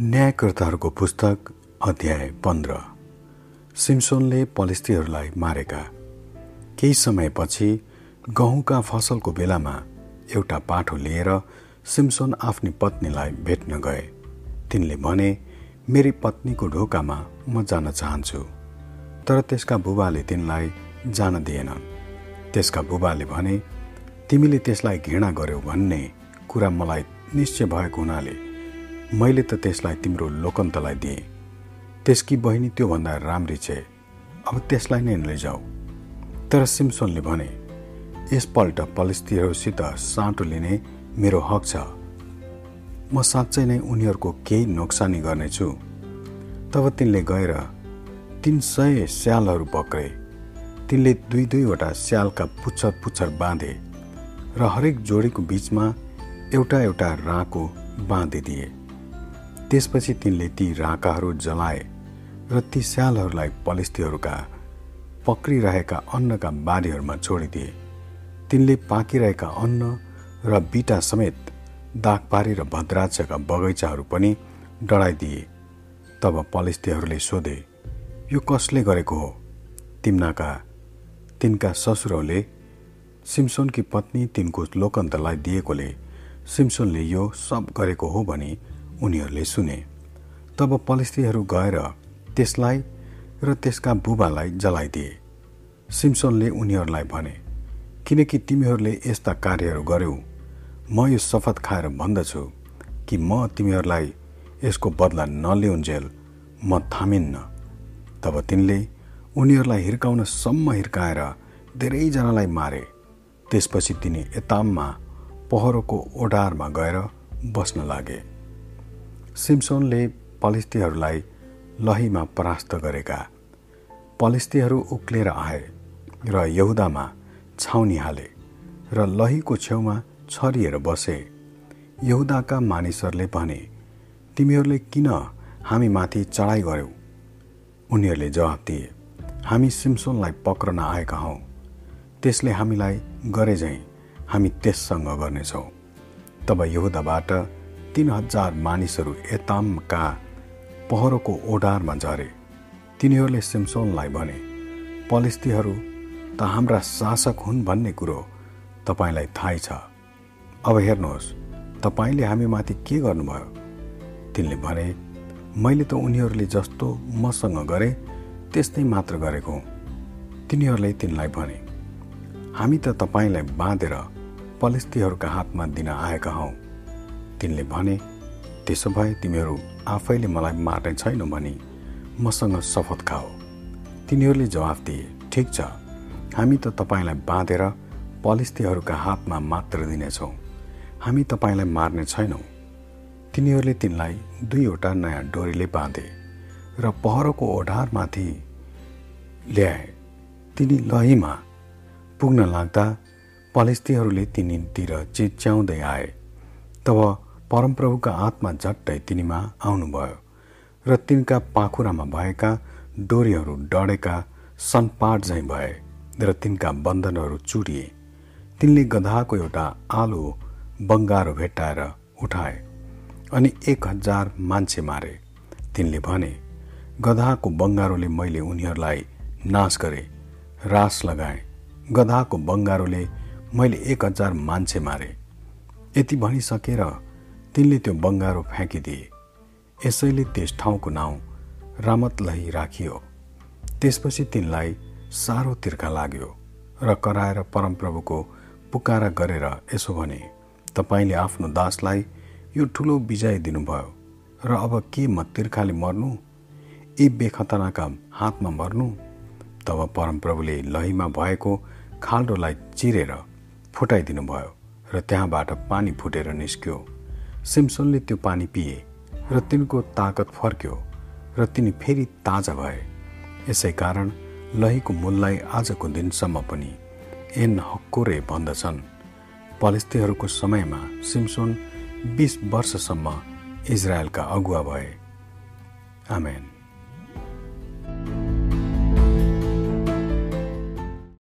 न्यायकर्ताहरूको पुस्तक अध्याय पन्ध्र। सिम्सोनले पलिस्तीहरूलाई मारेका। केही समयपछि गहुँका फसलको बेलामा एउटा पाठो लिएर सिम्सोन आफ्नी पत्नीलाई भेट्न गए। तिनले भने मेरी पत्नीको ढोकामा म जान चाहन्छु। तर त्यसका बुबाले तिनलाई जान दिएनन्। त्यसका बुबाले भने तिमीले त्यसलाई घृणा गर्यौ भन्ने कुरा मलाई निश्चय भएको हुनाले मैले त त्यसलाई तिम्रो लोकन्तलाई दिएँ। त्यसकी बहिनी त्योभन्दा राम्री छे। अब त्यसलाई नै लैजाऊ तर सिम्सोनले भने यसपल्ट पलिस्तीहरूसित साँटो लिने मेरो हक छ। म साँच्चै नै उनीहरूको केही नोक्सानी गर्नेछु। तब तिनले गएर तिन सय स्यालहरू पक्रे। तिनले दुई दुईवटा स्यालका पुच्छर पुच्छर बाँधे र हरेक जोडीको बिचमा एउटा एउटा राँको बाँधिदिए। त्यसपछि तिनले ती राकाहरू जलाए र ती स्यालहरूलाई पलिस्थीहरूका पक्रिरहेका अन्नका बारीहरूमा छोडिदिए। तिनले पाकिरहेका अन्न र बिटा समेत दागपारी र भद्राक्षका बगैँचाहरू पनि डढाइदिए। तब पलिस्थीहरूले सोधे यो कसले गरेको हो? तिम्नाका तिनका ससुरौले सिम्सोनकी पत्नी तिनको लोकन्तलाई दिएकोले सिम्सोनले यो सब गरेको हो भनी उनीहरूले सुने। तब पलिस्थीहरू गएर त्यसलाई र त्यसका बुबालाई जलाइदिए। सिम्सोनले उनीहरूलाई भने किनकि तिमीहरूले यस्ता कार्यहरू गर्यौ म यो शपथ खाएर भन्दछु कि म तिमीहरूलाई यसको बदला नलिउन्जेल म थामिन्न। तब तिनले उनीहरूलाई हिर्काउन सम्म हिर्काएर धेरैजनालाई मारे। त्यसपछि तिनी यताममा पहरोको ओडारमा गएर बस्न लागे। सिम्सोनले पलिस्तीहरूलाई लहीमा परास्त गरेका पलिस्तीहरू उक्लेर आए र यहुदामा छाउनी हाले र लहीको छेउमा छरिएर बसे। यहुदाका मानिसहरूले भने तिमीहरूले किन हामी माथि चढाइ गर्यौ? उनीहरूले जवाब दिए हामी सिम्सोनलाई पक्रन आएका हौँ। त्यसले हामीलाई गरे झैँ हामी त्यससँग गर्नेछौँ। तब यहुदाबाट तिन हजार मानिसहरू एतामका पहरोको ओडारमा झरे। तिनीहरूले सिम्सोनलाई भने पलिस्तीहरू त हाम्रा शासक हुन् भन्ने कुरो तपाईँलाई थाहै छ। अब हेर्नुहोस् तपाईँले हामीमाथि के गर्नुभयो? तिनले भने मैले त उनीहरूले जस्तो मसँग गरे त्यस्तै मात्र गरेको हुँ। तिनीहरूले तिनलाई भने हामी त तपाईँलाई बाँधेर पलिस्तीहरूका हातमा दिन आएका हौँ। तिनले भने त्यसो भए तिमीहरू आफैले मलाई मार्ने छैनौ भनी मसँग शपथ खाओ। तिनीहरूले जवाफ दिए ठिक छ हामी त तपाईँलाई बाँधेर पलिस्थीहरूका हातमा मात्र दिनेछौँ। हामी तपाईँलाई मार्ने छैनौँ। तिनीहरूले तिनलाई दुईवटा नयाँ डोरीले बाँधे र पहरोको ओढारमाथि ल्याए। तिनी लहीमा पुग्न लाग्दा पलिस्थीहरूले तिनीतिर चिच्याउँदै आए। तब परमप्रभुका आत्मा झट्टै तिनीमा आउनुभयो र तिनका पाखुरामा भएका डोरीहरू डढेका सनपाट झैँ भए र तिनका बन्धनहरू चुरिए। तिनले गधाको एउटा आलो बङ्गारो भेट्टाएर उठाए अनि एक हजार मान्छे मारे। तिनले भने गधाको बङ्गारोले मैले उनीहरूलाई नाश गरे रास लगाएँ। गधाको बङ्गारोले मैले एक हजार मान्छे मारे। यति भनिसकेर तिनले त्यो बङ्गारो फ्याँकिदिए। यसैले त्यस ठाउँको नाउँ रामतलही राखियो। त्यसपछि तिनलाई साह्रो तिर्खा लाग्यो र कराएर परमप्रभुको पुकारा गरेर यसो भने तपाईँले आफ्नो दासलाई यो ठुलो विजय दिनुभयो र अब के म तिर्खाले मर्नु? यी बेखतनाका हातमा मर्नु? तब परमप्रभुले लहीमा भएको खाल्डोलाई चिरेर फुटाइदिनु भयो र त्यहाँबाट पानी फुटेर निस्क्यो। सिम्सनले त्यो पानी पिए र तिनको ताकत फर्क्यो र तिनी फेरि ताजा भए। यसै कारण लहीको मूललाई आजको दिनसम्म पनि एन हक्कोरे भन्दछन्। पलिस्तीहरूको समयमा सिम्सोन बिस वर्षसम्म इजरायलका अगुवा भए। आमेन।